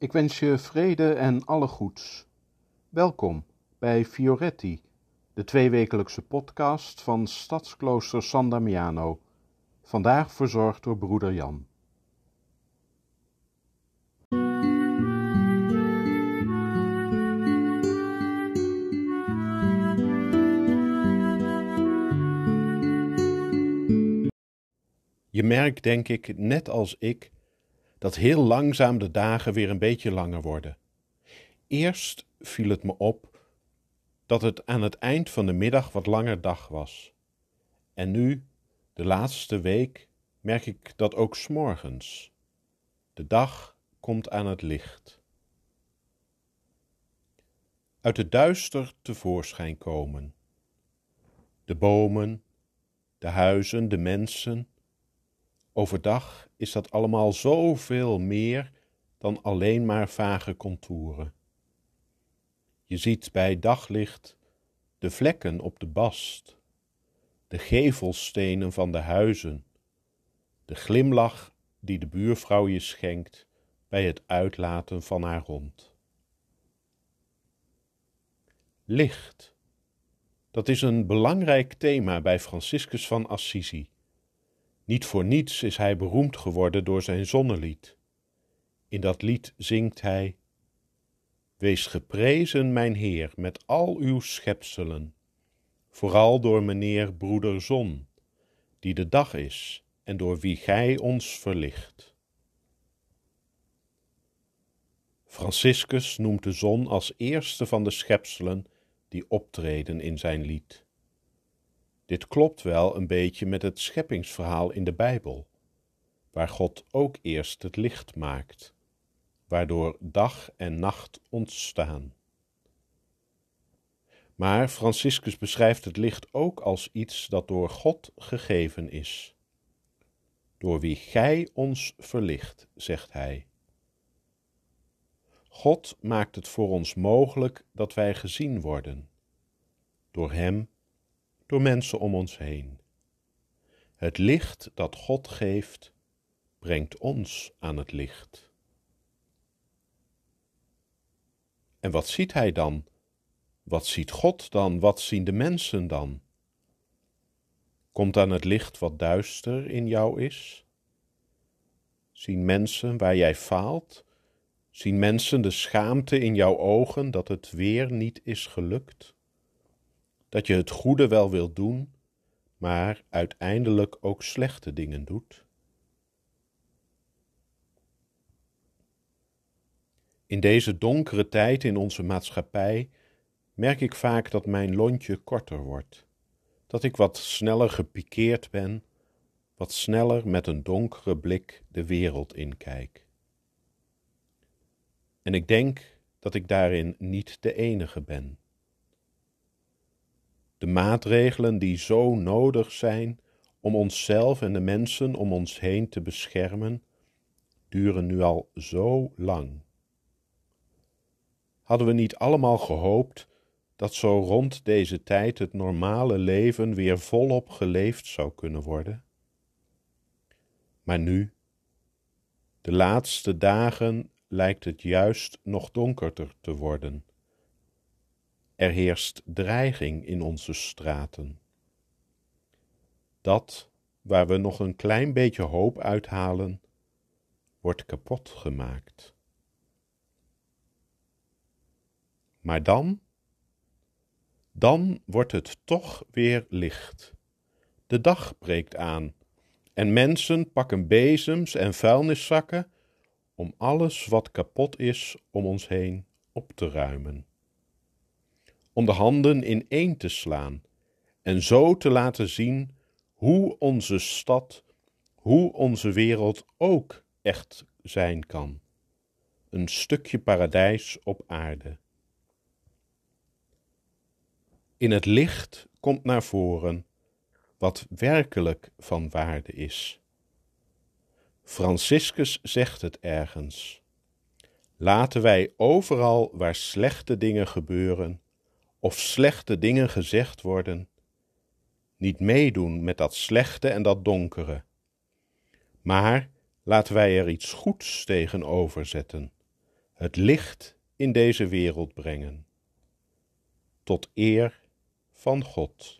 Ik wens je vrede en alle goeds. Welkom bij Fioretti, de tweewekelijkse podcast van Stadsklooster San Damiano. Vandaag verzorgd door broeder Jan. Je merkt, denk ik, net als ik, dat heel langzaam de dagen weer een beetje langer worden. Eerst viel het me op dat het aan het eind van de middag wat langer dag was. En nu, de laatste week, merk ik dat ook s'morgens. De dag komt aan het licht. Uit het duister tevoorschijn komen. De bomen, de huizen, de mensen, Overdag is dat allemaal zoveel meer dan alleen maar vage contouren. Je ziet bij daglicht de vlekken op de bast, de gevelstenen van de huizen, de glimlach die de buurvrouw je schenkt bij het uitlaten van haar hond. Licht, dat is een belangrijk thema bij Franciscus van Assisi. Niet voor niets is hij beroemd geworden door zijn zonnelied. In dat lied zingt hij: Wees geprezen, mijn Heer, met al uw schepselen, vooral door meneer broeder Zon, die de dag is en door wie gij ons verlicht. Franciscus noemt de zon als eerste van de schepselen die optreden in zijn lied. Dit klopt wel een beetje met het scheppingsverhaal in de Bijbel, waar God ook eerst het licht maakt, waardoor dag en nacht ontstaan. Maar Franciscus beschrijft het licht ook als iets dat door God gegeven is. Door wie gij ons verlicht, zegt hij. God maakt het voor ons mogelijk dat wij gezien worden. Door Hem door mensen om ons heen. Het licht dat God geeft, brengt ons aan het licht. En wat ziet hij dan? Wat ziet God dan? Wat zien de mensen dan? Komt aan het licht wat duister in jou is? Zien mensen waar jij faalt? Zien mensen de schaamte in jouw ogen dat het weer niet is gelukt? Dat je het goede wel wilt doen, maar uiteindelijk ook slechte dingen doet? In deze donkere tijd in onze maatschappij merk ik vaak dat mijn lontje korter wordt, dat ik wat sneller gepikeerd ben, wat sneller met een donkere blik de wereld inkijk. En ik denk dat ik daarin niet de enige ben de maatregelen die zo nodig zijn om onszelf en de mensen om ons heen te beschermen, duren nu al zo lang. Hadden we niet allemaal gehoopt dat zo rond deze tijd het normale leven weer volop geleefd zou kunnen worden? Maar nu, de laatste dagen, lijkt het juist nog donkerder te worden er heerst dreiging in onze straten. Dat waar we nog een klein beetje hoop uithalen, wordt kapot gemaakt. Maar dan, dan wordt het toch weer licht. De dag breekt aan en mensen pakken bezems en vuilniszakken om alles wat kapot is om ons heen op te ruimen om de handen in één te slaan en zo te laten zien hoe onze stad, hoe onze wereld ook echt zijn kan. Een stukje paradijs op aarde. In het licht komt naar voren wat werkelijk van waarde is. Franciscus zegt het ergens. Laten wij overal waar slechte dingen gebeuren, of slechte dingen gezegd worden, niet meedoen met dat slechte en dat donkere. Maar laten wij er iets goeds tegenover zetten, het licht in deze wereld brengen. Tot eer van God.